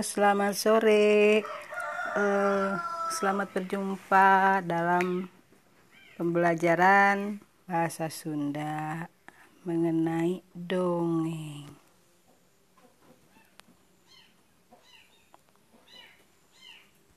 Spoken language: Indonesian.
selamat sore. Uh, selamat berjumpa dalam pembelajaran bahasa Sunda mengenai dongeng.